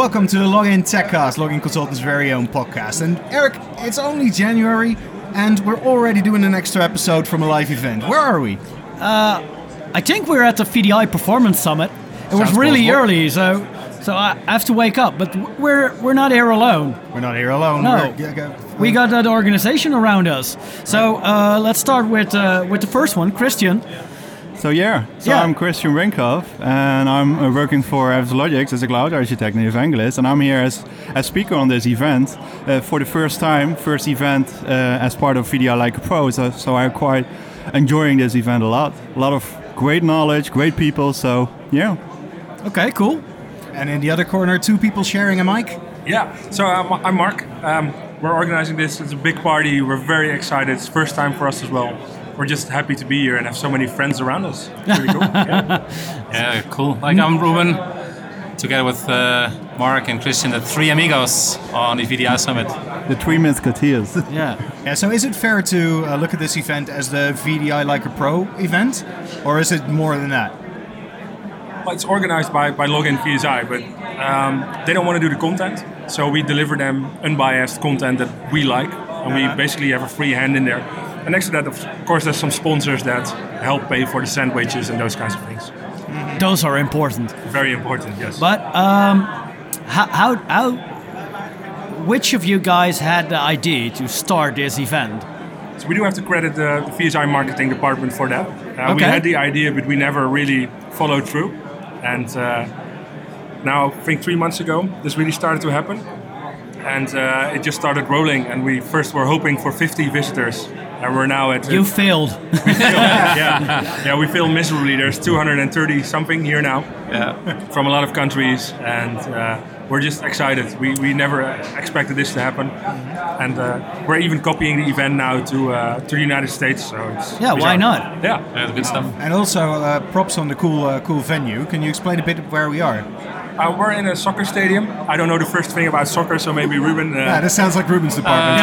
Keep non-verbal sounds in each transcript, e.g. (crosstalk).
Welcome to the Login Techcast, Login Consultants' very own podcast. And Eric, it's only January, and we're already doing an extra episode from a live event. Where are we? I think we're at the VDI Performance Summit. It was really plausible. early, so so I have to wake up. But we're we're not here alone. We're not here alone. No. We're- yeah, go- We got that organization around us. So uh, let's start with uh, with the first one, Christian. So yeah, so Yeah. I'm Christian Brinkhoff, and I'm uh, working for Avsologics as a cloud architect and evangelist, and I'm here as a speaker on this event uh, for the first time, first event uh, as part of VDI Like a Pro. So, so I'm quite enjoying this event a lot. A lot of great knowledge, great people. So yeah, Okay, cool. And in the other corner, two people sharing a mic. Yeah, so I'm, I'm Mark. Um, we're organizing this. It's a big party. We're very excited. It's first time for us as well. We're just happy to be here and have so many friends around us. It's Really cool. (laughs) Yeah. Yeah, cool. Like I'm Ruben, together with uh, Mark and Christian, the three amigos on the VDI Summit. the three musketeers. (laughs) Yeah. Yeah, so is it fair to uh, look at this event as the VDI Like a Pro event? Or is it more than that? Well, it's organized by, by Login VSI, but um, they don't want to do the content. So we deliver them unbiased content that we like. And we basically have a free hand in there. And next to that, of course, there's some sponsors that help pay for the sandwiches and those kinds of things. Those are important. Very important, yes. But um, how, how how which of you guys had the idea to start this event? So we do have to credit the, the VSI marketing department for that. Uh, We had the idea, but we never really followed through. And uh, now, I think three months ago, this really started to happen. And uh, it just started rolling. And we first were hoping for 50 visitors. And we're now at. You (laughs) failed. yeah, yeah, we feel miserably. There's 230 something here now Yeah. (laughs) from a lot of countries. And uh, we're just excited. We, we never expected this to happen. And uh, we're even copying the event now to, uh, to the United States. So it's Yeah, why not? Yeah. Yeah, good stuff. And also, uh, props on the cool, uh, cool venue. Can you explain a bit where we are? Uh, we're in a soccer stadium. I don't know the first thing about soccer, so maybe Ruben. Uh, Yeah, this sounds like Ruben's department.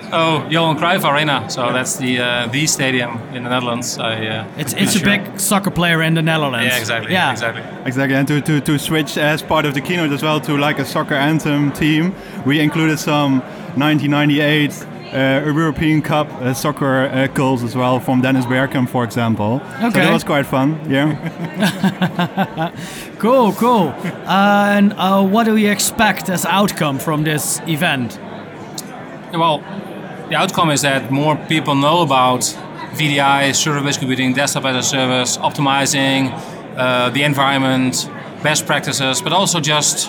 (laughs) Oh, Johan Cruyff Arena. So that's the uh, the stadium in the Netherlands. I, uh, It's pretty it's a big soccer player in the Netherlands. Yeah, exactly. Yeah, exactly. Exactly, and to, to, to switch as part of the keynote as well to like a soccer anthem team, we included some 1998 uh, European Cup uh, soccer uh, goals as well from Dennis Bergkamp, for example. Okay. So that was quite fun. Yeah. (laughs) Cool, cool. Uh, and uh, what do you expect as outcome from this event? Well, the outcome is that more people know about VDI, server-based computing, desktop as a service, optimizing uh, the environment, best practices, but also just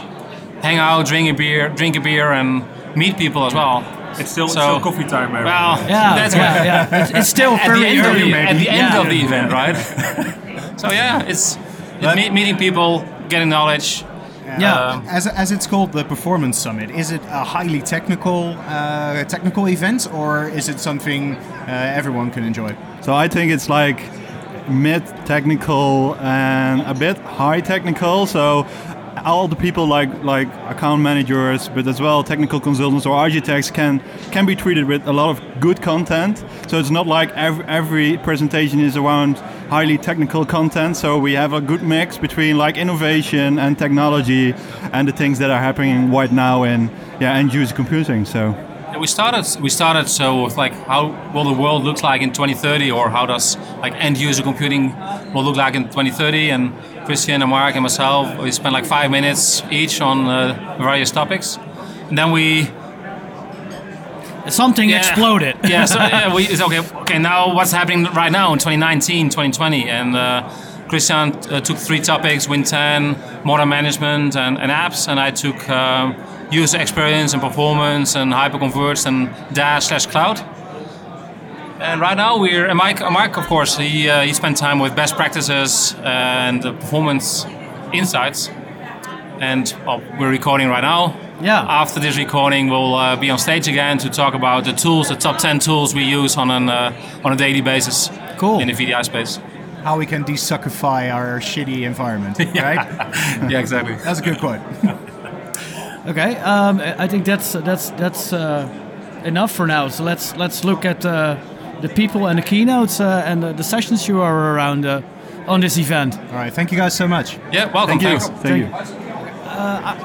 hang out, drink a beer, drink a beer, and meet people as well. It's still, So- still coffee time. every Well, day. Yeah, that's yeah, what- yeah. It's, it's (laughs) still at very the end early, of the, at the end Yeah. of the event, right? (laughs) so yeah, it's, it's me- meeting people, getting knowledge. Yeah. Um, As, as it's called the Performance Summit, is it a highly technical uh, technical event or is it something uh, everyone can enjoy? So I think it's like mid technical and a bit high technical. So all the people like like account managers, but as well technical consultants or architects can can be treated with a lot of good content. So it's not like every, every presentation is around highly technical content. So we have a good mix between like innovation and technology and the things that are happening right now in yeah end user computing. So. We started we started so with like how will the world look like in 2030 or how does like end user computing will look like in 2030 and Christian and Mark and myself we spent like five minutes each on uh, various topics. And then we Something yeah, exploded. yeah so (laughs) yeah, we it's okay. Okay now what's happening right now in 2019 2020 and uh, Christian uh, took three topics Win 10 modern management and, and apps and I took um, user experience and performance and hyperconverged and dash slash cloud and right now we're and Mike, Mike of course, he uh, he spent time with best practices and the performance insights. And well, we're recording right now. Yeah. After this recording, we'll uh, be on stage again to talk about the tools, the top 10 tools we use on an uh, on a daily basis. Cool. In the VDI space. How we can desuckify our shitty environment, (laughs) right? (laughs) yeah, exactly. That's a good quote. (laughs) Okay, um, I I think that's that's that's uh, enough for now. So let's let's look at uh, the people and the keynotes uh, and the, the sessions you are around. Uh, on this event. All right, thank you guys so much. Yeah, welcome. Thank you. Thanks. Thank you.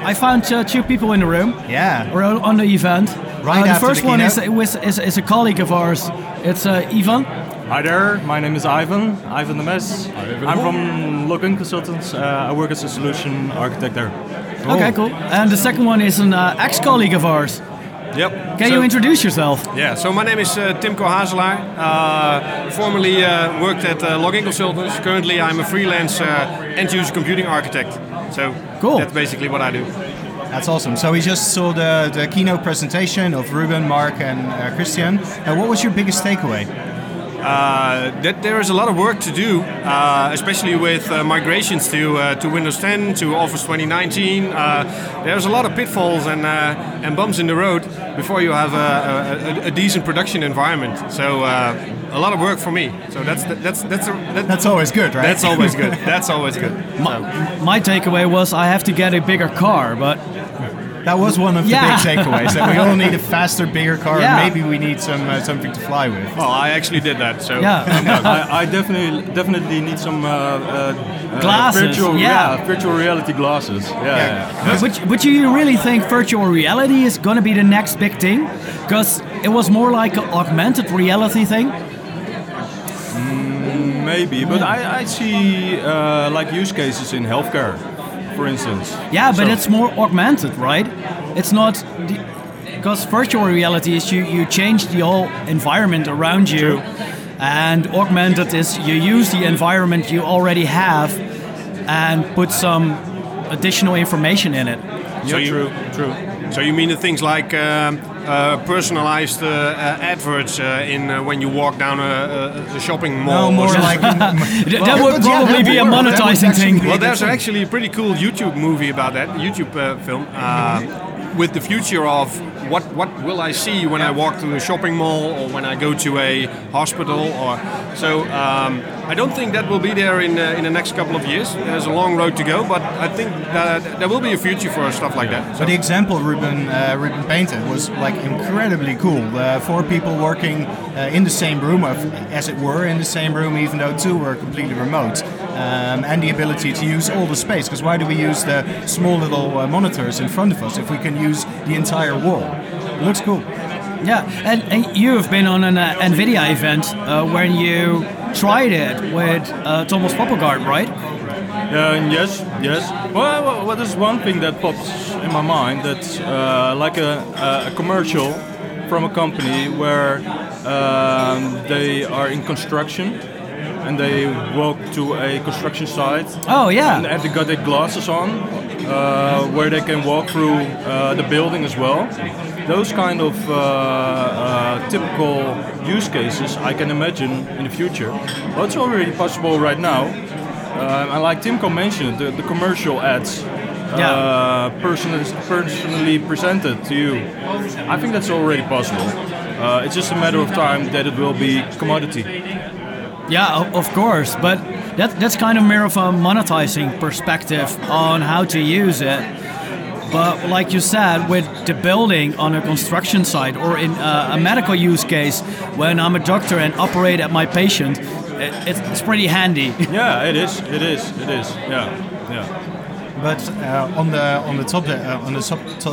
I found uh, two people in the room. Yeah. Or on on the event. Right Uh, the after first the one is, is, is, is a colleague of ours. It's uh, Ivan. Hi there, my name is Ivan, Ivan de Mes. I'm from Login Consultants. Uh, I work as a solution architect there. Okay, cool. And the second one is an uh, ex-colleague of ours. Yep. Can So- you introduce yourself? Yeah, so my name is uh, Timko Hazelaar. Uh, formerly uh, worked at uh, Login Consultants. Currently, I'm a freelance uh, end-user computing architect. So Cool. that's basically what I do. That's awesome. So we just saw the, the keynote presentation of Ruben, Mark, and uh, Christian. Uh, what was your biggest takeaway? Uh, that there is a lot of work to do, uh, especially with uh, migrations to uh, to Windows 10 to Office 2019. Uh, there's a lot of pitfalls and uh, and bumps in the road before you have a, a, a decent production environment. So uh, a lot of work for me. So that's that's that's a, that, That's always good, right? that's always good. (laughs) That's always good. My, my takeaway was I have to get a bigger car, but That was one of the big takeaways. That we all need a faster, bigger car. Yeah. And maybe we need some uh, something to fly with. Oh, I actually did that. So yeah. I, I definitely definitely need some uh, uh, uh, Glasses, virtual, yeah. virtual reality glasses. Yeah, yeah. But, but do you really think virtual reality is going to be the next big thing? Because it was more like an augmented reality thing. maybe. But I, I see uh, like use cases in healthcare, for instance. Yeah, but So- it's more augmented, right? It's not because virtual reality is you you change the whole environment around you, and augmented is you use the environment you already have and put some additional information in it. So you, true, true. So you mean the things like um, uh, personalized uh, uh, adverts uh, in uh, when you walk down a, a, a shopping mall? No, more like. (laughs) (laughs) Th- that would but yeah, probably that be a work. That monetizing thing. Well, there's actually a pretty cool YouTube movie about that, YouTube uh, film, uh, with the future of what what will I see when I walk to a shopping mall or when I go to a hospital or so. Um, I don't think that will be there in uh, in the next couple of years. There's a long road to go, but I think that there will be a future for stuff like that. So But the example Ruben uh, Ruben painted was like incredibly cool. The four people working uh, in the same room, of, as it were, in the same room, even though two were completely remote, um, and the ability to use all the space. Because why do we use the small little uh, monitors in front of us if we can use the entire wall? It looks cool. Yeah, and, and you have been on an uh, NVIDIA event uh, when you tried it with uh, Thomas Poppelgaard, right? Uh, yes, yes. Well, well, well, there's one thing that pops in my mind. That's uh, like a, a commercial from a company where um, they are in construction and they walk to a construction site Oh yeah. and, they got their glasses on uh, where they can walk through uh, the building as well. Those kind of uh, uh, typical use cases I can imagine in the future. Well, it's already possible right now. Uh, and like Timco mentioned, the, the commercial ads uh, personally, personally presented to you, I think that's already possible. Uh, it's just a matter of time that it will be commodity. Yeah, of course, but that, that's kind of more of a monetizing perspective on how to use it. But like you said, with the building on a construction site or in uh, a medical use case, when I'm a doctor and operate at my patient, it, it's, it's pretty handy. (laughs) Yeah, it is. It is. It is. Yeah. Yeah. But uh, on the on the topic uh, on the sub, to,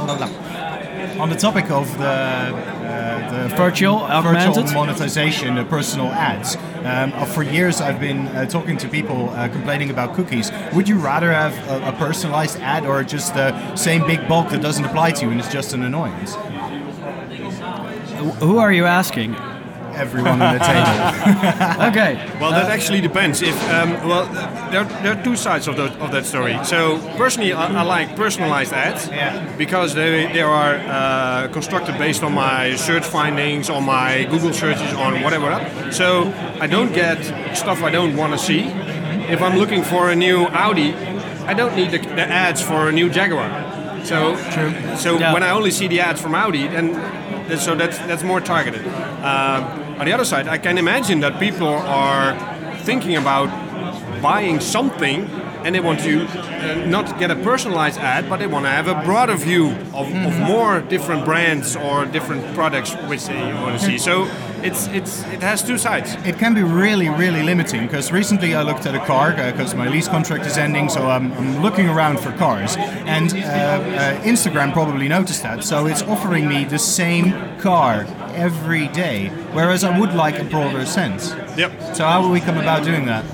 on the topic of the the Virtual, virtual monetization, the personal ads. Um, uh, for years, I've been uh, talking to people uh, complaining about cookies. Would you rather have a, a personalized ad or just the same big bulk that doesn't apply to you and it's just an annoyance? Who are you asking? Everyone on the table. (laughs) Okay. Well, that actually depends. If um, well, there, there are two sides of, the, of that story. So personally, I, I like personalized ads because they they are uh, constructed based on my search findings, on my Google searches, on whatever. So I don't get stuff I don't want to see. If I'm looking for a new Audi, I don't need the, the ads for a new Jaguar. So so Yeah. when I only see the ads from Audi, then then- so that's that's more targeted. Um, on the other side, I can imagine that people are thinking about buying something and they want to uh, not get a personalized ad, but they want to have a broader view of, of more different brands or different products which they want to see. So it's it's it has two sides. It can be really, really limiting because recently I looked at a car because my lease contract is ending, so I'm, I'm looking around for cars. And uh, uh, Instagram probably noticed that, so it's offering me the same car every day, whereas I would like a broader sense. Yep. So how will we come about doing that?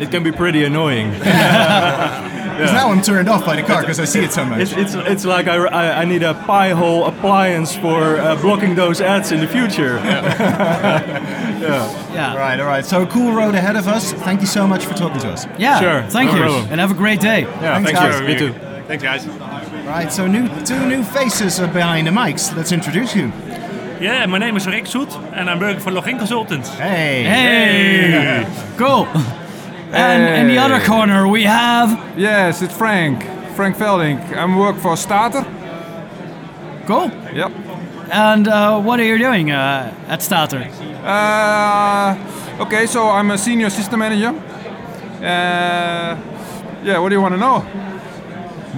It can be pretty annoying. (laughs) Because now I'm turned off by the car because I see it so much. It's, it's, it's like I, I, I need a Pi-hole appliance for uh, blocking those ads in the future. Yeah. (laughs) Right, all right. So a cool road ahead of us. Thank you so much for talking to us. Yeah. Sure, Thank no you. problem. And have a great day. Yeah, Thanks, thanks, guys. you. Me too. Thanks, guys. Right, so new two new faces are behind the mics. Let's introduce you. Yeah, my name is Rick Soet and I'm working for Login Consultants. Hey. Hey. Cool. And in the other corner we have. Yes, it's Frank. Frank Velding. I'm work for Starter. Cool. Yep. And uh, what are you doing uh, at Starter? Uh, okay, so I'm a senior system manager. Uh, yeah, what do you want to know?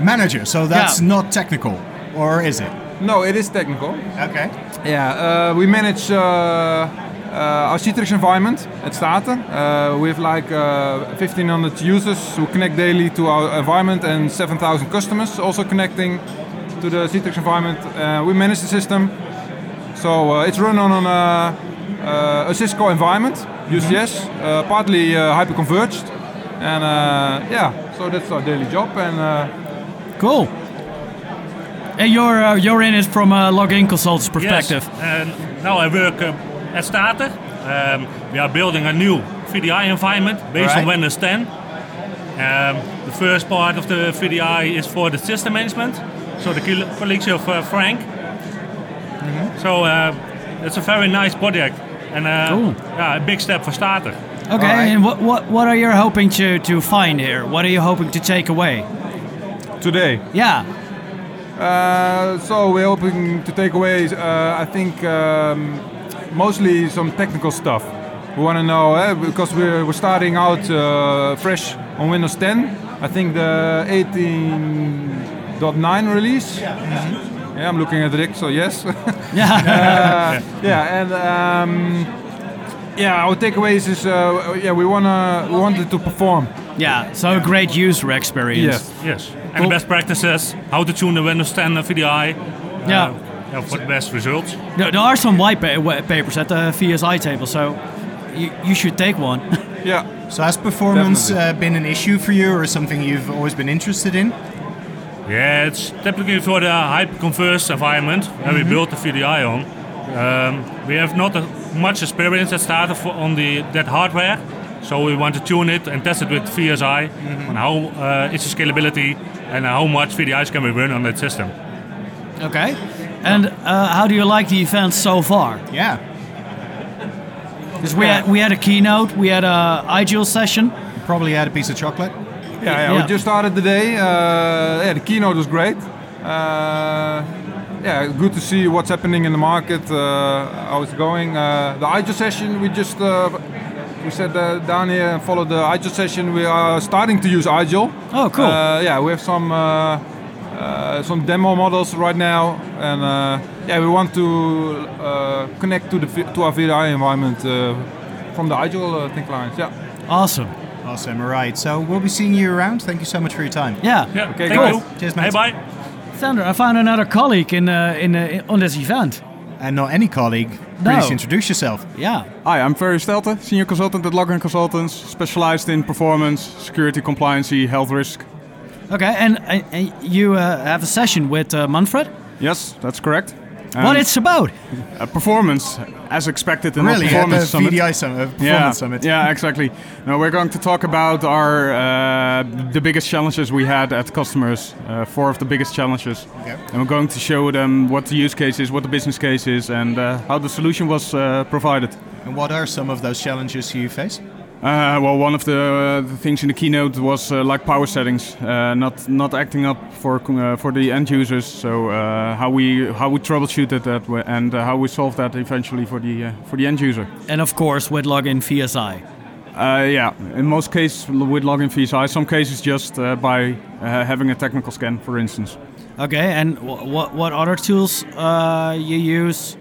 Manager, so that's Yeah. not technical, or is it? No, it is technical. Okay. Yeah, uh, we manage uh, uh, our Citrix environment at Starter. Uh, we have like uh, 1500 users who connect daily to our environment and 7000 customers also connecting to the Citrix environment. Uh, we manage the system. So uh, it's run on an, uh, uh, a Cisco environment, UCS, uh, partly uh, hyper-converged. And uh, yeah, so that's our daily job. And uh, Cool. And you're uh, you're in it from a login consultant's perspective. Yes, and now I work uh, at Starter. Um, we are building a new VDI environment based Right. on Windows 10. Um, the first part of the VDI is for the system management, so the col- colleagues of uh, Frank. So uh, it's a very nice project and uh, Cool. yeah, a big step for Starter. Okay. Alright. And what, what what are you hoping to to find here? What are you hoping to take away? Today, Yeah. Uh, so we're hoping to take away, uh, I think, um, mostly some technical stuff. We want to know eh, because we're, we're starting out uh, fresh on Windows 10. I think the 18.9 release. Yeah, yeah, I'm looking at Rick, so yes. (laughs) Yeah. Uh, yeah, and um, yeah, our takeaways is uh, yeah we wanna we wanted to perform. yeah. So a great user experience. Yes. Yes, and Cool. best practices, how to tune the Windows 10 VDI. Yeah. uh, yeah, for the best results. There, there are some white pa- papers at the VSI table, so you, you should take one. (laughs) Yeah. So has performance uh, been an issue for you, or something you've always been interested in? Yeah, it's typically for the hyper-converged environment that we built the VDI on. Um, we have not a, much experience at Starter on the that hardware, so we want to tune it and test it with VSI on how uh, its scalability and how much VDIs can we run on that system. okay. And uh, how do you like the event so far? Yeah. Because we had we had a keynote, we had a IGEL session. Probably had a piece of chocolate. Yeah, yeah, Yeah. we just started the day. Uh, yeah, the keynote was great. Uh, yeah, good to see what's happening in the market, uh, how it's going. Uh, the IGEL session, we just uh, we said uh, down here and follow the IGEL session. We are starting to use IGEL. Oh, cool. Uh, yeah, we have some uh, uh, some demo models right now, and uh, yeah, we want to uh, connect to the V- to our VDI environment uh, from the IGEL uh, thin clients. Yeah. Awesome. Awesome. All right. So we'll be seeing you around. Thank you so much for your time. Yeah. Yeah, Okay, thank cool. you. Cheers, Hey, mate. bye. Sandra, I found another colleague in uh, in, uh, on this event. And not any colleague. No. Please introduce yourself. Yeah. Hi, I'm Ferry Stelte, Senior Consultant at Login Consultants, specialized in performance, security, compliancy, health risk. Okay. And, and, and you uh, have a session with uh, Manfred. Yes, that's correct. What it's about? uh, performance, as expected in Really? At the performance summit. VDI summit, uh, performance yeah, summit. yeah, exactly. Now we're going to talk about our uh, the biggest challenges we had at customers. Uh, four of the biggest challenges, Okay. and we're going to show them what the use case is, what the business case is, and uh, how the solution was uh, provided. And what are some of those challenges you face? Uh, well, one of the, uh, the things in the keynote was uh, like power settings, uh, not not acting up for uh, for the end users. So uh, how we how we troubleshooted that wa- and uh, how we solved that eventually for the uh, for the end user. And of course with login VSI. Yeah, in most cases with login VSI, some cases just uh, by uh, having a technical scan, for instance. Okay, and what what other tools uh, you use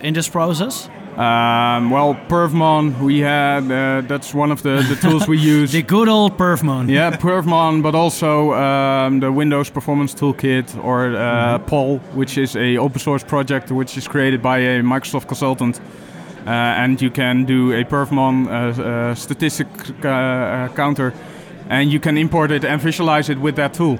in this process? Um, well, Perfmon, we had uh, that's one of the, the tools we (laughs) use. The good old Perfmon. yeah, Perfmon, but also um, the Windows Performance Toolkit or uh, PAL, which is a open source project which is created by a Microsoft consultant. Uh, and you can do a Perfmon uh, uh, statistic uh, counter, and you can import it and visualize it with that tool.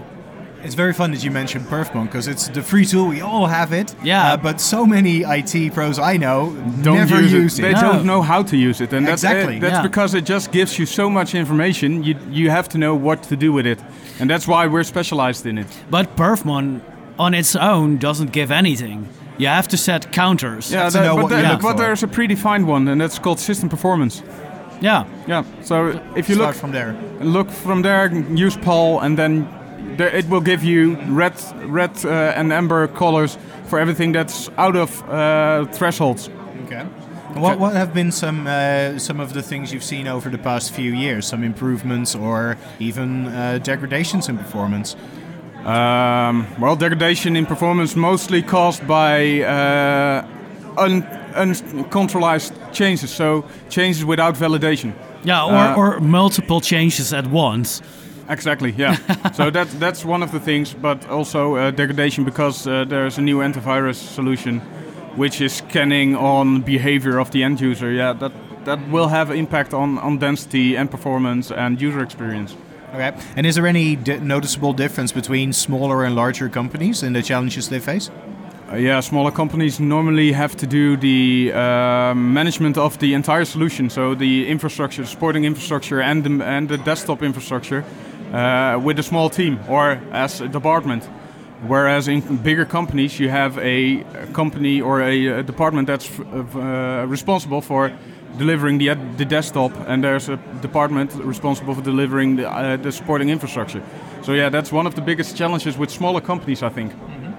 It's very fun that you mentioned Perfmon because it's the free tool. We all have it. Yeah. Uh, but so many IT pros I know don't never use, use it. it. They No. don't know how to use it, and that's, Exactly, uh, that's yeah. because it just gives you so much information. You you have to know what to do with it, and that's why we're specialized in it. But Perfmon on its own doesn't give anything. You have to set counters. Yeah, to that- know but, what you there- look but there's a predefined one, and that's called system performance. Yeah. Yeah. So if you Start look from there. look from there, use PAL, and then there, it will give you red red uh, and amber colors for everything that's out of uh, thresholds. Okay. What, what have been some uh, some of the things you've seen over the past few years? Some improvements or even uh, degradations in performance? Um, well, degradation in performance mostly caused by uh, un- uncontrolled changes, so changes without validation. Yeah, or, Uh, or multiple changes at once. Exactly, yeah. (laughs) so that that's one of the things, but also uh, degradation because uh, there's a new antivirus solution, which is scanning on behavior of the end user. Yeah, that that will have impact on on density and performance and user experience. Okay. And is there any di- noticeable difference between smaller and larger companies in the challenges they face? Uh, yeah, smaller companies normally have to do the uh, management of the entire solution, so the infrastructure, supporting infrastructure, and the, and the desktop infrastructure with a small team or as a department. Whereas in bigger companies, you have a company or a, department that's uh, responsible for delivering the, the desktop, and there's a department responsible for delivering the, uh, the supporting infrastructure. So yeah, that's one of the biggest challenges with smaller companies, I think.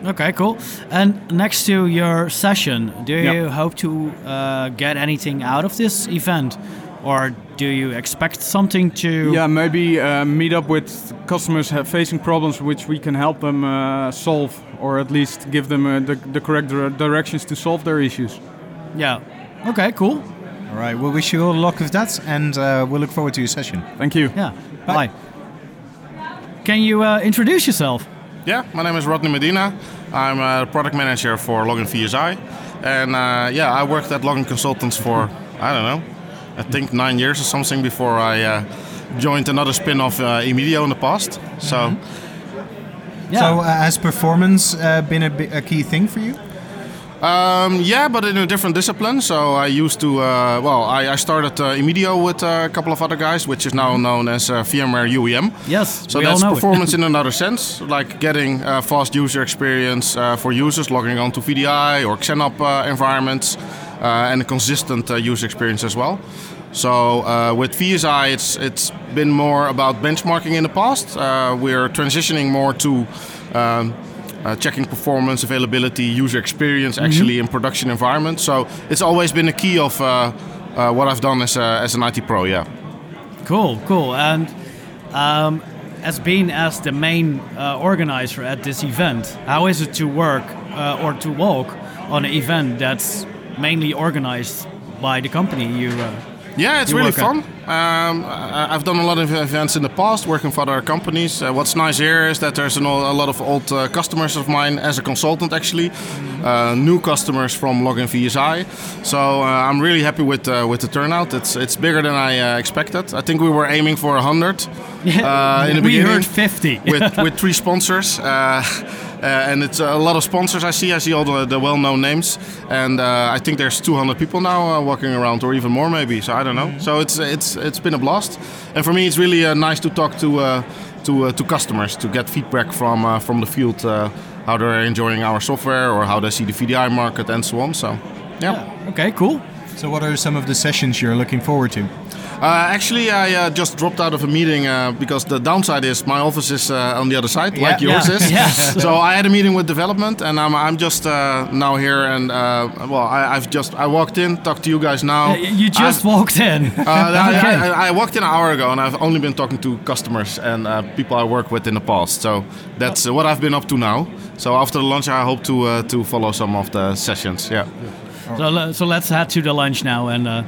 Okay, cool. And next to your session, do you hope to uh, get anything out of this event? Or do you expect something to. Yeah, maybe uh, meet up with customers have facing problems which we can help them uh, solve, or at least give them uh, the, the correct directions to solve their issues. Yeah. Okay, cool. All right. We'll wish you all luck with that, and uh, we'll look forward to your session. Thank you. Yeah. Bye. Can you uh, introduce yourself? Yeah, my name is Rodney Medina. I'm a product manager for Login VSI. And uh, yeah, I worked at Login Consultants for, I don't know, I think nine years or something before I uh, joined another spin off uh, Immidio in the past. So, Yeah. So, uh, has performance uh, been a, key thing for you? um, yeah, but in a different discipline. So I used to, uh, well, I, I started uh, with uh, a couple of other guys, which is now known as uh, VMware UEM. yes, So that's performance (laughs) in another sense, like getting uh, fast user experience uh, for users logging onto VDI or XenApp uh, environments, and a consistent uh, user experience as well. So uh, with VSI, it's it's been more about benchmarking in the past. Uh, we're transitioning more to um, uh, checking performance, availability, user experience actually in production environments. So it's always been a key of uh, uh, what I've done as, a, as an IT pro. Yeah. Cool, cool. And um, as being as the main uh, organizer at this event, how is it to work uh, or to walk on an event that's mainly organized by the company you? Uh, Yeah, it's really fun. Um, I- I've done a lot of events in the past, working for other companies. Uh, what's nice here is that there's an, a lot of old uh, customers of mine as a consultant, actually, uh, new customers from Login VSI. So uh, I'm really happy with uh, with the turnout. It's it's bigger than I uh, expected. I think we were aiming for 100 (laughs) uh, in the we beginning heard 50. with (laughs) with three sponsors. Uh, uh, and it's a lot of sponsors I see. I see all the, the well-known names, and uh, I think there's 200 people now uh, walking around, or even more maybe. So I don't know. So it's it's it's been a blast, and for me it's really uh, nice to talk to uh, to uh, to customers to get feedback from uh, from the field, uh, how they're enjoying our software or how they see the VDI market and so on. So yeah. okay, cool. So, what are some of the sessions you're looking forward to? Uh, actually, I uh, just dropped out of a meeting uh, because the downside is my office is uh, on the other side, like yours Yeah. is. (laughs) Yeah. (laughs) so I had a meeting with development, and I'm, I'm just uh, now here. And uh, well, I, I've just I walked in, talked to you guys now. You just I've- walked in. (laughs) Uh, I, Okay. I, I walked in an hour ago, and I've only been talking to customers and uh, people I work with in the past. So that's uh, what I've been up to now. So after the lunch, I hope to uh, to follow some of the sessions. Yeah. So, so let's head to the lunch now and uh,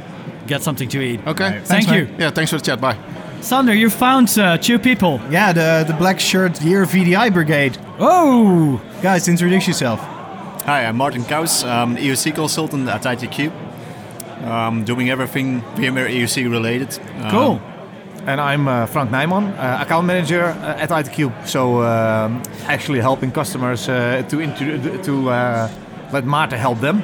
get something to eat. Okay. Thank you. Yeah. Thanks for the chat. Bye. Sander, you found uh, two people. Yeah, the the black shirt year VDI brigade. Oh, guys, introduce yourself. Hi, I'm Maarten Caus. I'm an EUC consultant at ITQ. Um, doing everything VMware EUC related. Um, Cool. And I'm uh, Frank Nijman, uh, account manager uh, at ITQ. So um, actually helping customers uh, to to uh, let Maarten help them.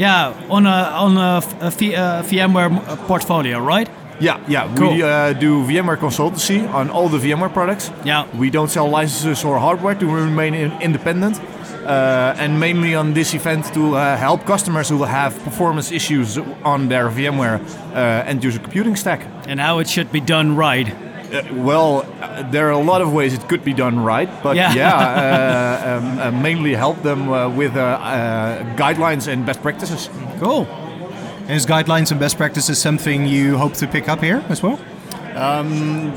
Yeah, on a on a, a V- uh, VMware uh, portfolio, right? Yeah, yeah. Cool. We uh, do VMware consultancy on all the VMware products. Yeah. We don't sell licenses or hardware to remain independent. Uh, and mainly on this event to uh, help customers who have performance issues on their VMware uh, end user computing stack. And how it should be done right. Uh, well, uh, there are a lot of ways it could be done right, but Yeah. yeah, uh, (laughs) um, uh, mainly help them uh, with uh, uh, guidelines and best practices. Cool. And is guidelines and best practices something you hope to pick up here as well? Um,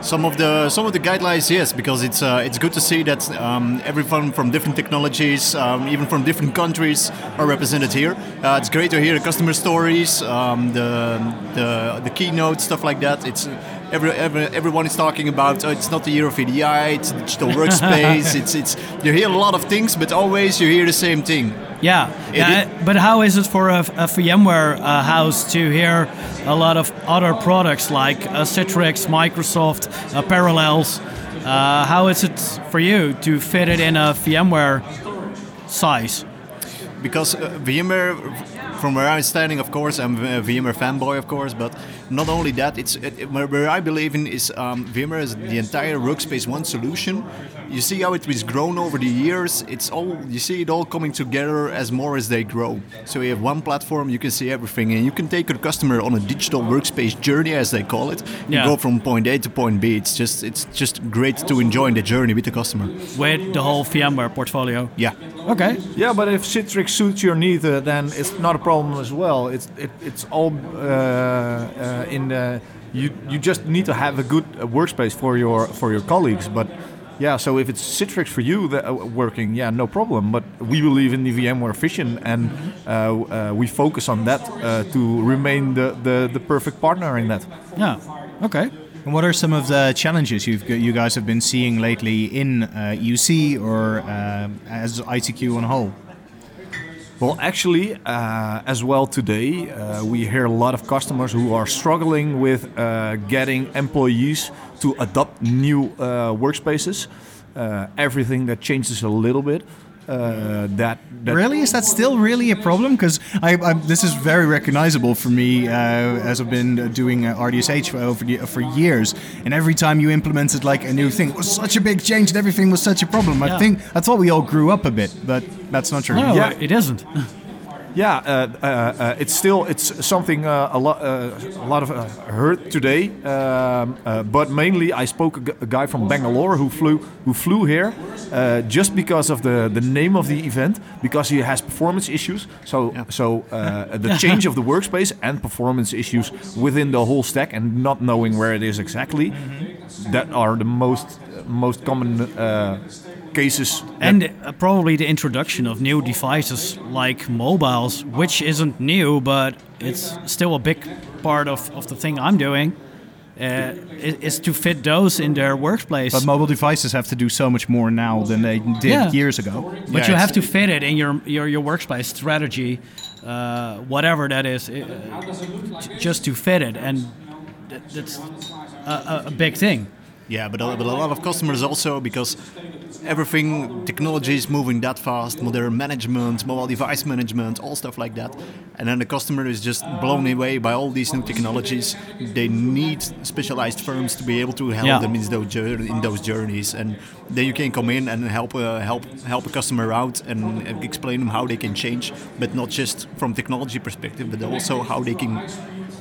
some of the some of the guidelines, yes, because it's uh, it's good to see that um, everyone from different technologies, um, even from different countries, are represented here. Uh, it's great to hear the customer stories, um, the, the the keynote stuff like that. It's every, every everyone is talking about. Oh, it's not the year of VDI, it's digital workspace. (laughs) it's it's you hear a lot of things, but always you hear the same thing. Yeah, yeah. but how is it for a, a VMware uh, house to hear a lot of other products like uh, Citrix, Microsoft, uh, Parallels? Uh, how is it for you to fit it in a VMware size? because uh, VMware, from where I'm standing, of course, I'm a VMware fanboy, of course. But not only that, it's it, it- where where I believe in is um, VMware is the entire workspace one solution. You see how it has grown over the years. It's all you see it all coming together as more as they grow. So you have one platform, you can see everything, and you can take your customer on a digital workspace journey, as they call it. You Yeah. go from point A to point B. It's just it's just great to enjoy the journey with the customer. With the whole VMware portfolio? Yeah. Okay. Yeah, but if Citrix suits your need, uh, then it's not a problem as well. It's it, it's all uh, uh, in the you you just need to have a good uh, workspace for your for your colleagues. But yeah, so if it's Citrix for you that, uh, working, yeah, no problem. But we believe in the VMware vision, and uh, uh, we focus on that uh, to remain the, the the perfect partner in that. Yeah. Okay. And what are some of the challenges you've you guys have been seeing lately in uh, UC or as ITQ on whole? Well, actually, uh, as well today, uh, we hear a lot of customers who are struggling with uh, getting employees to adopt new uh, workspaces. Uh, everything that changes a little bit. Uh, that, that Really, is that still really a problem? Because I, I, this is very recognizable for me uh, as I've been uh, doing uh, RDSH for, over the, for years, and every time you implemented like a new thing, it was such a big change, and everything was such a problem. I Yeah. think I thought we all grew up a bit, but that's not true. No, Yeah. it isn't. (laughs) Yeah, uh, uh, uh, it's still it's something uh, a lot uh, a lot of uh, heard today. Um, uh, but mainly, I spoke a, guy from Bangalore who flew who flew here uh, just because of the, the name of the event because he has performance issues. So so uh, the change of the workspace and performance issues within the whole stack and not knowing where it is exactly. That are the most most common uh, cases. And uh, probably the introduction of new devices like mobiles, which isn't new, but it's still a big part of, of the thing I'm doing, uh, is to fit those in their workplace. But mobile devices have to do so much more now than they did Yeah. years ago. But Yeah, you have to fit it in your your, your workspace strategy, uh, whatever that is, uh, just to fit it, and that's a, a, a big thing. Yeah, but a, but a lot of customers also because everything technology is moving that fast, modern management, mobile device management, all stuff like that. And then the customer is just blown away by all these new technologies. They need specialized firms to be able to help Yeah. them in those in those journeys, and then you can come in and help uh, help help a customer out and explain them how they can change, but not just from technology perspective, but also how they can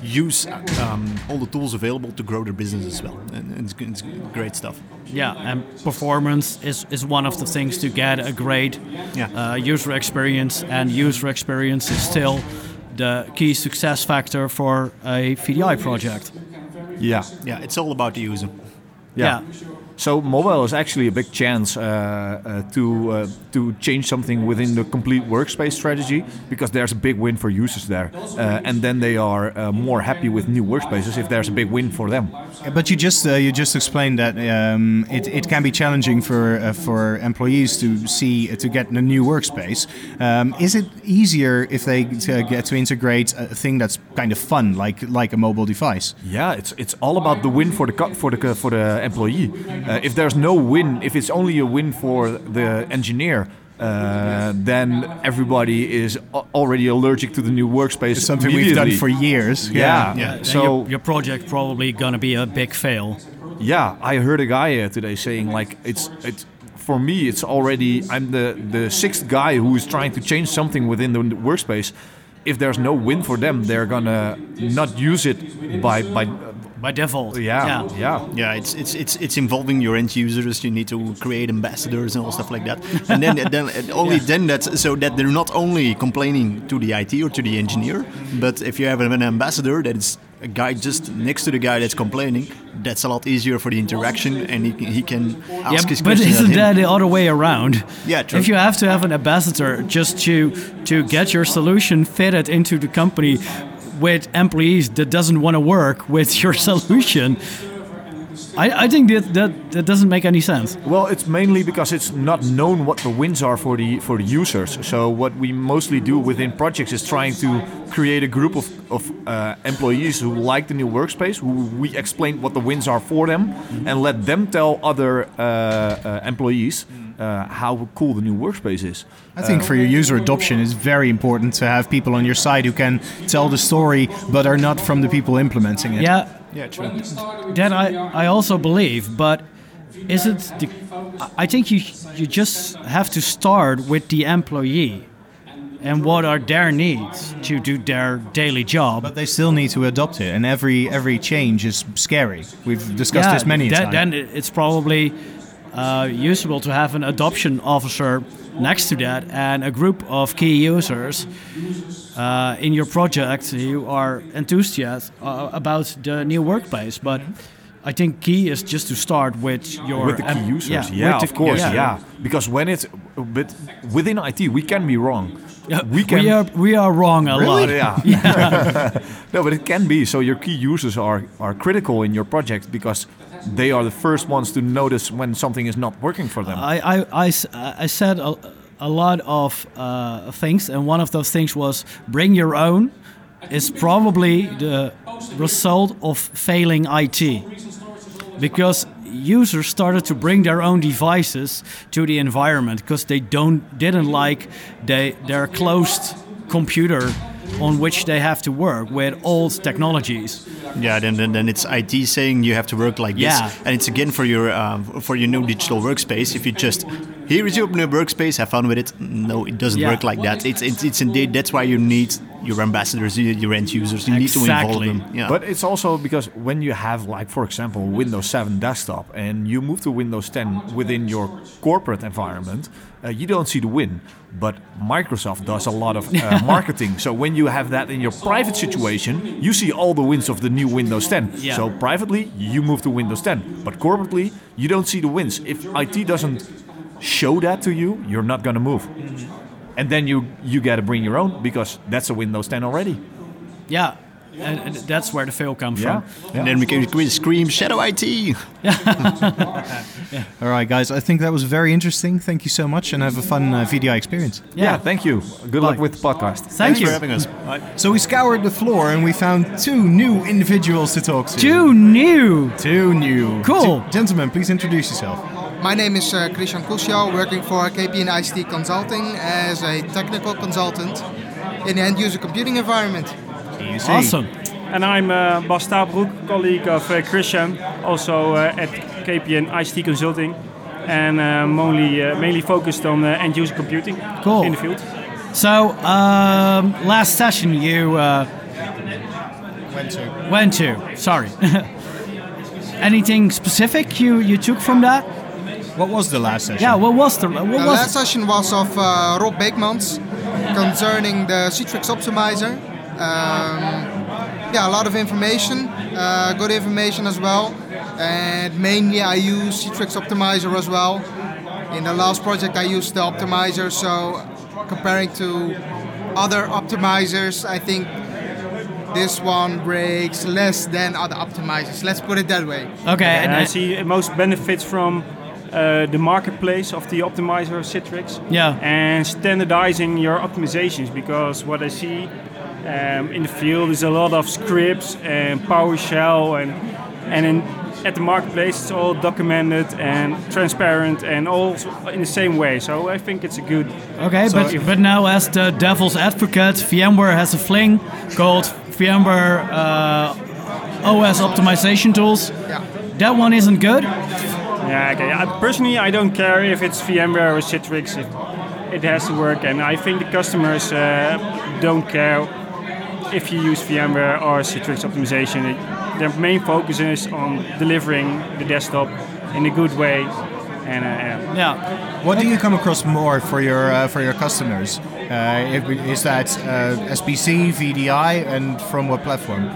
use um, all the tools available to grow their business as well. And it's, it's great stuff. Yeah, and performance is, is one of the things to get a great Yeah. uh, user experience, and user experience is still the key success factor for a VDI project. Yeah. Yeah, it's all about the user. Yeah. So mobile is actually a big chance uh, uh, to uh, to change something within the complete workspace strategy because there's a big win for users there, uh, and then they are uh, more happy with new workspaces if there's a big win for them. But you just uh, you just explained that um, it, it can be challenging for uh, for employees to see uh, to get a new workspace. Um, is it easier if they get to integrate a thing that's kind of fun, like like a mobile device? Yeah, it's it's all about the win for the for the for the employee. Uh, if there's no win, if it's only a win for the engineer. Uh, then everybody is already allergic to the new workspace. It's something we've done for years. Yeah. Yeah, then So your, your project probably gonna be a big fail. Yeah, I heard a guy uh, today saying like it's it's for me it's already I'm the the sixth guy who is trying to change something within the workspace. If there's no win for them, they're gonna not use it by by by default. Yeah, yeah, yeah. Yeah, it's it's it's it's involving your end users. You need to create ambassadors and all stuff like that. And then (laughs) then and only then that's so that they're not only complaining to the IT or to the engineer, but if you have an ambassador that is a guy just next to the guy that's complaining, that's a lot easier for the interaction, and he can, he can ask Yeah, his but isn't that the other way around? Yeah, true. If you have to have an ambassador just to to get your solution fitted into the company with employees that doesn't want to work with your (laughs) solution, I, I think that, that that doesn't make any sense. Well, it's mainly because it's not known what the wins are for the for the users. So what we mostly do within projects is trying to create a group of, of uh, employees who like the new workspace, who we explain what the wins are for them, and let them tell other uh, uh, employees uh, how cool the new workspace is. I think Uh, for your user adoption, it's very important to have people on your side who can tell the story, but are not from the people implementing it. Yeah. Yeah, true. That I, I also believe, but is it the? I think you you just have to start with the employee, and what are their needs to do their daily job. But they still need to adopt it, and every every change is scary. We've discussed Yeah, this many then, times. then it's probably uh, useful to have an adoption officer next to that and a group of key users uh, in your project you are enthusiastic uh, about the new workplace. But I think key is just to start with your with the key users. yeah, Yeah, of course. yeah. Yeah. because when it's but within IT, we can be wrong. Yeah, we can. we are we are wrong a lot. Yeah. (laughs) (laughs) no, but it can be. So your key users are are critical in your project because they are the first ones to notice when something is not working for them. I I I, I said a lot of uh, things, and one of those things was bring your own is probably the result of failing IT. Because users started to bring their own devices to the environment because they don't didn't like they, their closed computer on which they have to work with old technologies. Yeah, then, then then it's IT saying you have to work like Yeah. this, and it's again for your um, for your new digital workspace. If you just here is your new workspace, have fun with it. No, it doesn't Yeah. work like that. It's, it's it's indeed that's why you need your ambassadors, your your end users. You need to involve them. Yeah. But it's also because when you have, like, for example, Windows 7 desktop and you move to Windows 10 within your corporate environment, uh, you don't see the win. But Microsoft does a lot of uh, (laughs) marketing. So when you have that in your private situation, you see all the wins of the new Windows 10. Yeah. So privately, you move to Windows 10. But corporately, you don't see the wins. If IT doesn't show that to you, you're not going to move. And then you you got to bring your own because that's a Windows 10 already. Yeah, and, and that's where the fail comes Yeah. from. and then we can we scream shadow IT. (laughs) yeah. All right, guys. I think that was very interesting. Thank you so much, and have a fun uh, VDI experience. Yeah, thank you. Good luck with the podcast. Thank Thanks you. for having us. Bye. So we scoured the floor, and we found two new individuals to talk to. Two new. Two new. Cool. Two- gentlemen, please introduce yourself. My name is uh, Christian Kusjal, working for KPN ICT Consulting as a technical consultant in the end user computing environment. Easy. Awesome. And I'm uh, Bas Stapelbroek, colleague of uh, Christian, also uh, at KPN ICT Consulting, and uh, mainly, uh, mainly focused on uh, end user computing Cool. in the field. So um, last session you uh, Went to. Went to. Sorry. (laughs) Anything specific you, you took from that? What was the last session? Yeah, what was the what the was last session was of uh, Rob Beekmans concerning the Citrix Optimizer. Um, yeah, a lot of information, uh, good information as well. And mainly I use Citrix Optimizer as well. In the last project I used the optimizer, so comparing to other optimizers, I think this one breaks less than other optimizers. Let's put it that way. Okay, and and I I- see most benefits from uh, the marketplace of the optimizer Citrix. Yeah. And standardizing your optimizations because what I see um, in the field is a lot of scripts and PowerShell and and in, at the marketplace it's all documented and transparent and all in the same way. So I think it's a good. Okay, So but if- but now as the devil's advocate, VMware has a fling called VMware uh, OS optimization tools. Yeah. That one isn't good. Yeah, okay. I, personally, I don't care if it's VMware or Citrix. It, it has to work, and I think the customers uh, don't care if you use VMware or Citrix optimization. It, their main focus is on delivering the desktop in a good way. And uh, yeah. What do you come across more for your uh, for your customers? Uh, is that uh, SBC, VDI, and from what platform?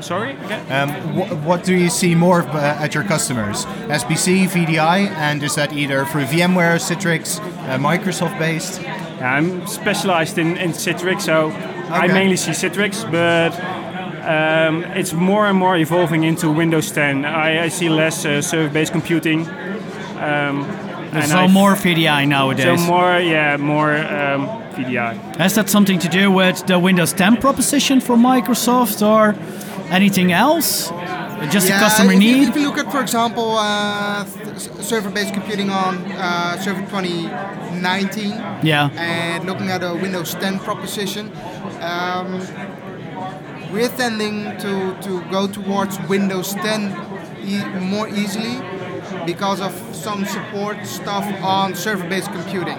Sorry. Again? Um, wh- what do you see more uh, at your customers? SBC, VDI, and is that either through VMware, Citrix, uh, Microsoft based? I'm specialized in, in Citrix, so I mainly see Citrix, but um, it's more and more evolving into Windows 10. I, I see less uh, server-based computing. Um, and so I- more VDI nowadays. So more, yeah, more um, VDI. Has that something to do with the Windows 10 proposition from Microsoft or anything else? Just a customer if you- need? If you look at, for example, uh, server-based computing on uh, Server 2019, Yeah. and looking at a Windows 10 proposition, um, we're tending to, to go towards Windows 10 e- more easily because of some support stuff on server-based computing.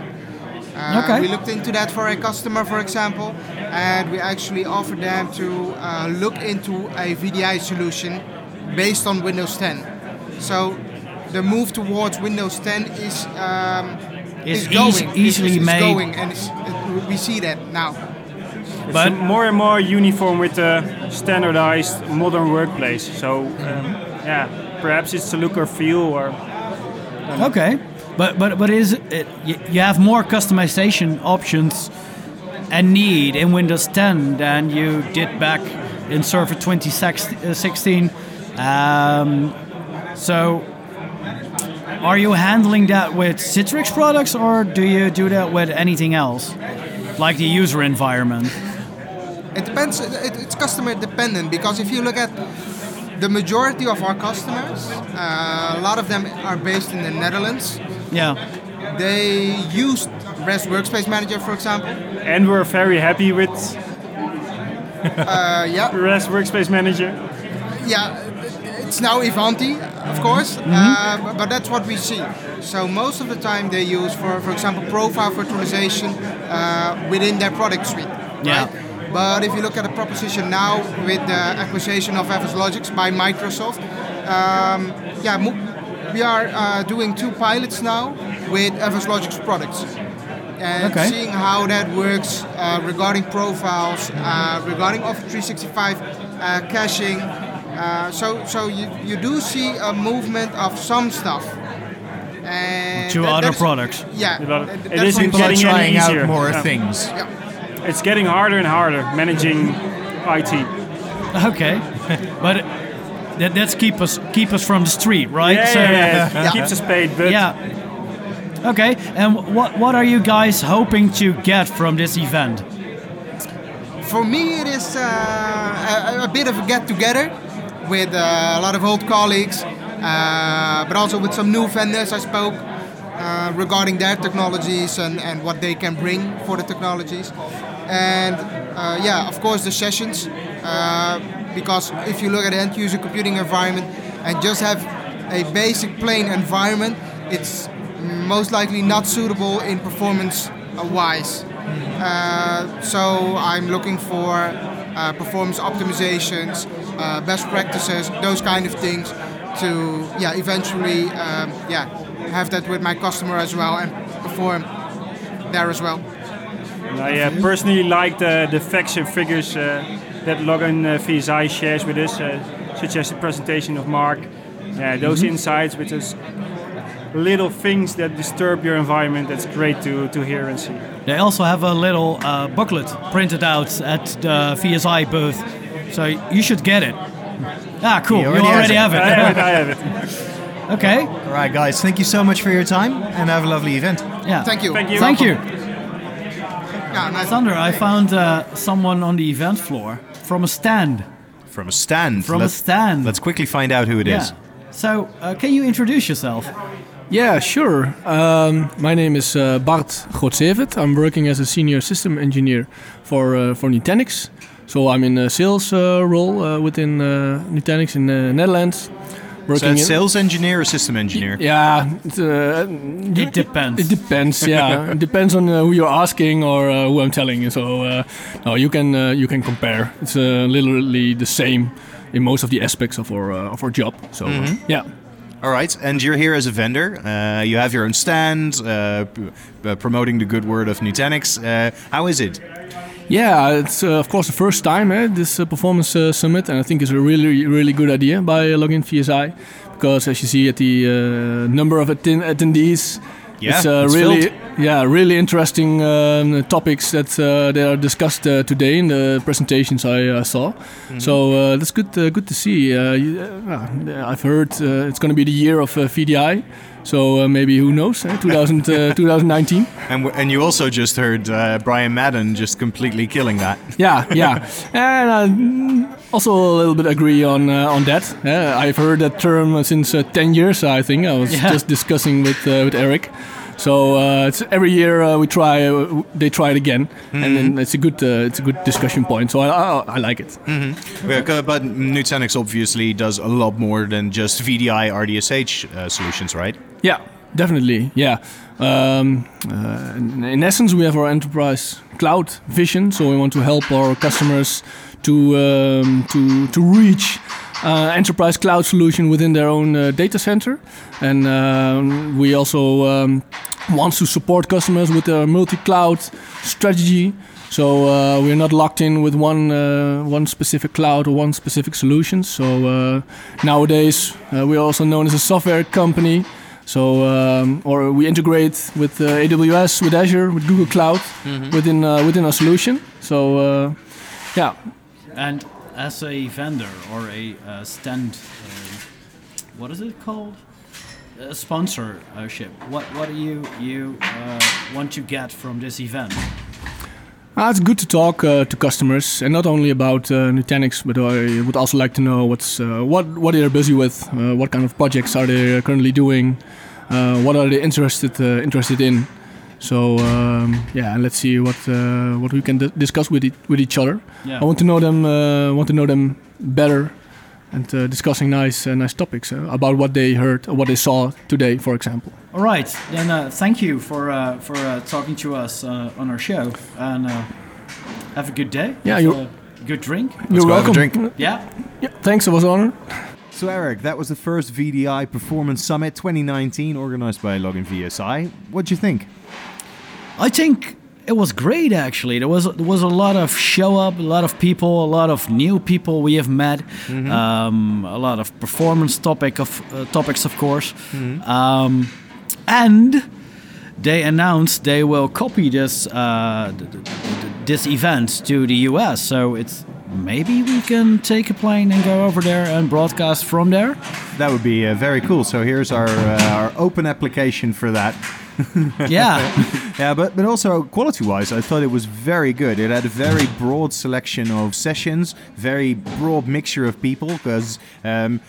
Uh, Okay. We looked into that for a customer, for example, and we actually offered them to uh, look into a VDI solution based on Windows 10. So the move towards Windows 10 is um, Is is going, eas- easily is, is made. going, and it's, it, we see that now. It's But- more and more uniform with the standardized modern workplace. So, um, yeah, perhaps it's a look or feel or. Okay, but but but is it, you have more customization options and need in Windows 10 than you did back in Server 2016. Um, so, are you handling that with Citrix products, or do you do that with anything else, like the user environment? It depends. It, it's customer dependent because if you look at the majority of our customers, uh, a lot of them are based in the Netherlands. Yeah. They used RES Workspace Manager, for example. And we're very happy with Uh, yeah. (laughs) RES Workspace Manager. Yeah, it's now Ivanti, of course, uh, but that's what we see. So most of the time they use, for for example, profile virtualization uh, within their product suite. Yeah. But if you look at the proposition now with the acquisition of FSLogix by Microsoft, um, yeah, mo- we are uh, doing two pilots now with FSLogix products. And Okay. seeing how that works uh, regarding profiles, uh, regarding Office 365 uh, caching. Uh, so so you, you do see a movement of some stuff. And To that- other products. Yeah. But that- it that's isn't People getting any trying out easier. more Yeah. things. Yeah. It's getting harder and harder managing IT. Okay, (laughs) but that, that's keep us keep us from the street, right? Yeah, So- yeah, yeah. It keeps us paid, but yeah. Okay, and what what are you guys hoping to get from this event? For me, it is uh, a, a bit of a get together with uh, a lot of old colleagues, uh, but also with some new vendors I spoke uh, regarding their technologies and, and what they can bring for the technologies. And uh, yeah, of course, the sessions, uh, because if you look at the end user computing environment and just have a basic plain environment, it's most likely not suitable in performance uh, wise. Uh, so I'm looking for uh, performance optimizations, uh, best practices, those kind of things, to yeah eventually um, yeah have that with my customer as well and perform there as well. I uh, personally like the, the facts and figures uh, that Login uh, VSI shares with us, uh, such as the presentation of Mark. Yeah, those Mhm. insights with those little things that disturb your environment, that's great to, to hear and see. They also have a little uh, booklet printed out at the VSI booth, so you should get it. Ah, cool. He you already has already it. have it. I have it, I have it. (laughs) okay. All right, guys. Thank you so much for your time, and have a lovely event. Yeah. Thank you. Thank you. Yeah, nice. Sander, I found uh, someone on the event floor from a stand. From a stand. From a Let's- stand. Let's quickly find out who it is. Yeah. So, uh, can you introduce yourself? Yeah, sure. Um, my name is uh, Bart Godsevert. I'm working as a senior system engineer for uh, for Nutanix. So I'm in a sales uh, role uh, within uh, Nutanix in the Netherlands. So sales engineer or system engineer? Yeah, it, uh, it depends. It depends. Yeah, (laughs) it depends on uh, who you're asking or uh, who I'm telling. So uh, no, you can uh, you can compare. It's uh, literally the same in most of the aspects of our uh, of our job. So uh, Mhm. yeah. All right, and you're here as a vendor. Uh, you have your own stand, uh, p- uh, promoting the good word of Nutanix. Uh, how is it? Yeah, it's uh, of course the first time eh, this uh, performance uh, summit, and I think it's a really, really good idea by Login VSI because, as you see at the uh, number of atten- attendees, Yeah, it's uh, it's really, filled. yeah, really interesting um, topics that uh, that are discussed uh, today in the presentations I uh, saw. So uh, that's good, uh, good to see. Uh, you- I've heard uh, it's going to be the year of uh, VDI. So uh, maybe who knows? Eh? 2000, uh, (laughs) 2019. And, w- and you also just heard uh, Brian Madden just completely killing that. (laughs) Yeah, yeah, and I mm, also a little bit agree on uh, on that. Uh, I've heard that term since uh, ten years. I think I was Yeah. just discussing with uh, with Eric. So uh, it's every year uh, we try. Uh, they try it again, and then it's a good uh, it's a good discussion point. So I I, I like it. hmm but Nutanix obviously does a lot more than just VDI RDSH uh, solutions, right? Yeah, definitely. Yeah. Um, uh, in, essence, we have our enterprise cloud vision, so we want to help our customers to um, to to reach uh, enterprise cloud solution within their own uh, data center, and um, we also um, want to support customers with their multi-cloud strategy. So uh, we're not locked in with one uh, one specific cloud or one specific solution. So uh, nowadays uh, we're also known as a software company. So um, or we integrate with uh, AWS, with Azure, with Google Cloud Mhm. within uh, within our solution. So uh, yeah. And as a vendor or a uh, stand, uh, what is it called? A sponsorship. What what do you you uh, want to get from this event? Uh, it's good to talk uh, to customers, and not only about uh, Nutanix, but I would also like to know what's uh, what what they're busy with, uh, what kind of projects are they currently doing, uh, what are they interested uh, interested in. So um, yeah, and let's see what uh, what we can di- discuss with e- with each other. Yeah. I want to know them uh, want to know them better, and uh, discussing nice uh, nice topics uh, about what they heard or what they saw today, for example. All right, then uh, thank you for uh, for uh, talking to us uh, on our show, and uh, have a good day. Yeah, you're- a good drink. You're welcome. Yeah. Yeah, thanks. It was an honor. So Eric, that was the first VDI Performance Summit 2019 organized by Login VSI. What do you think? I think it was great actually. There was there was a lot of show up, a lot of people, a lot of new people we have met, um, a lot of performance topic of uh, topics, of course, um, and they announced they will copy this uh, th- th- th- this event to the US. So it's maybe we can take a plane and go over there and broadcast from there. That would be uh, very cool. So here's our uh, our open application for that. (laughs) Yeah. yeah, but but also quality-wise, I thought it was very good. It had a very broad selection of sessions, very broad mixture of people. Because um,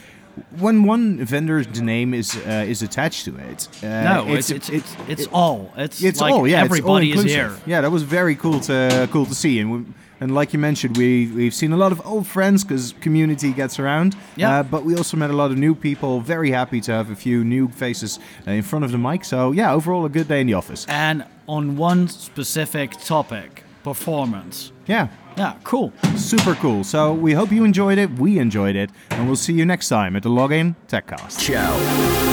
when one vendor's name is uh, is attached to it, uh, No, it's- it's- it's- it's all. It's like all. Yeah, it's everybody is all-inclusive. here. Yeah, that was very cool to cool to see. And we, and like you mentioned, we we've seen a lot of old friends because community gets around. Yeah. Uh, but we also met a lot of new people. Very happy to have a few new faces uh, in front of the mic. So yeah, overall a good day in the office. And on one specific topic, performance. Yeah. Yeah, cool. Super cool. So we hope you enjoyed it. We enjoyed it. And we'll see you next time at the Login Techcast. Ciao.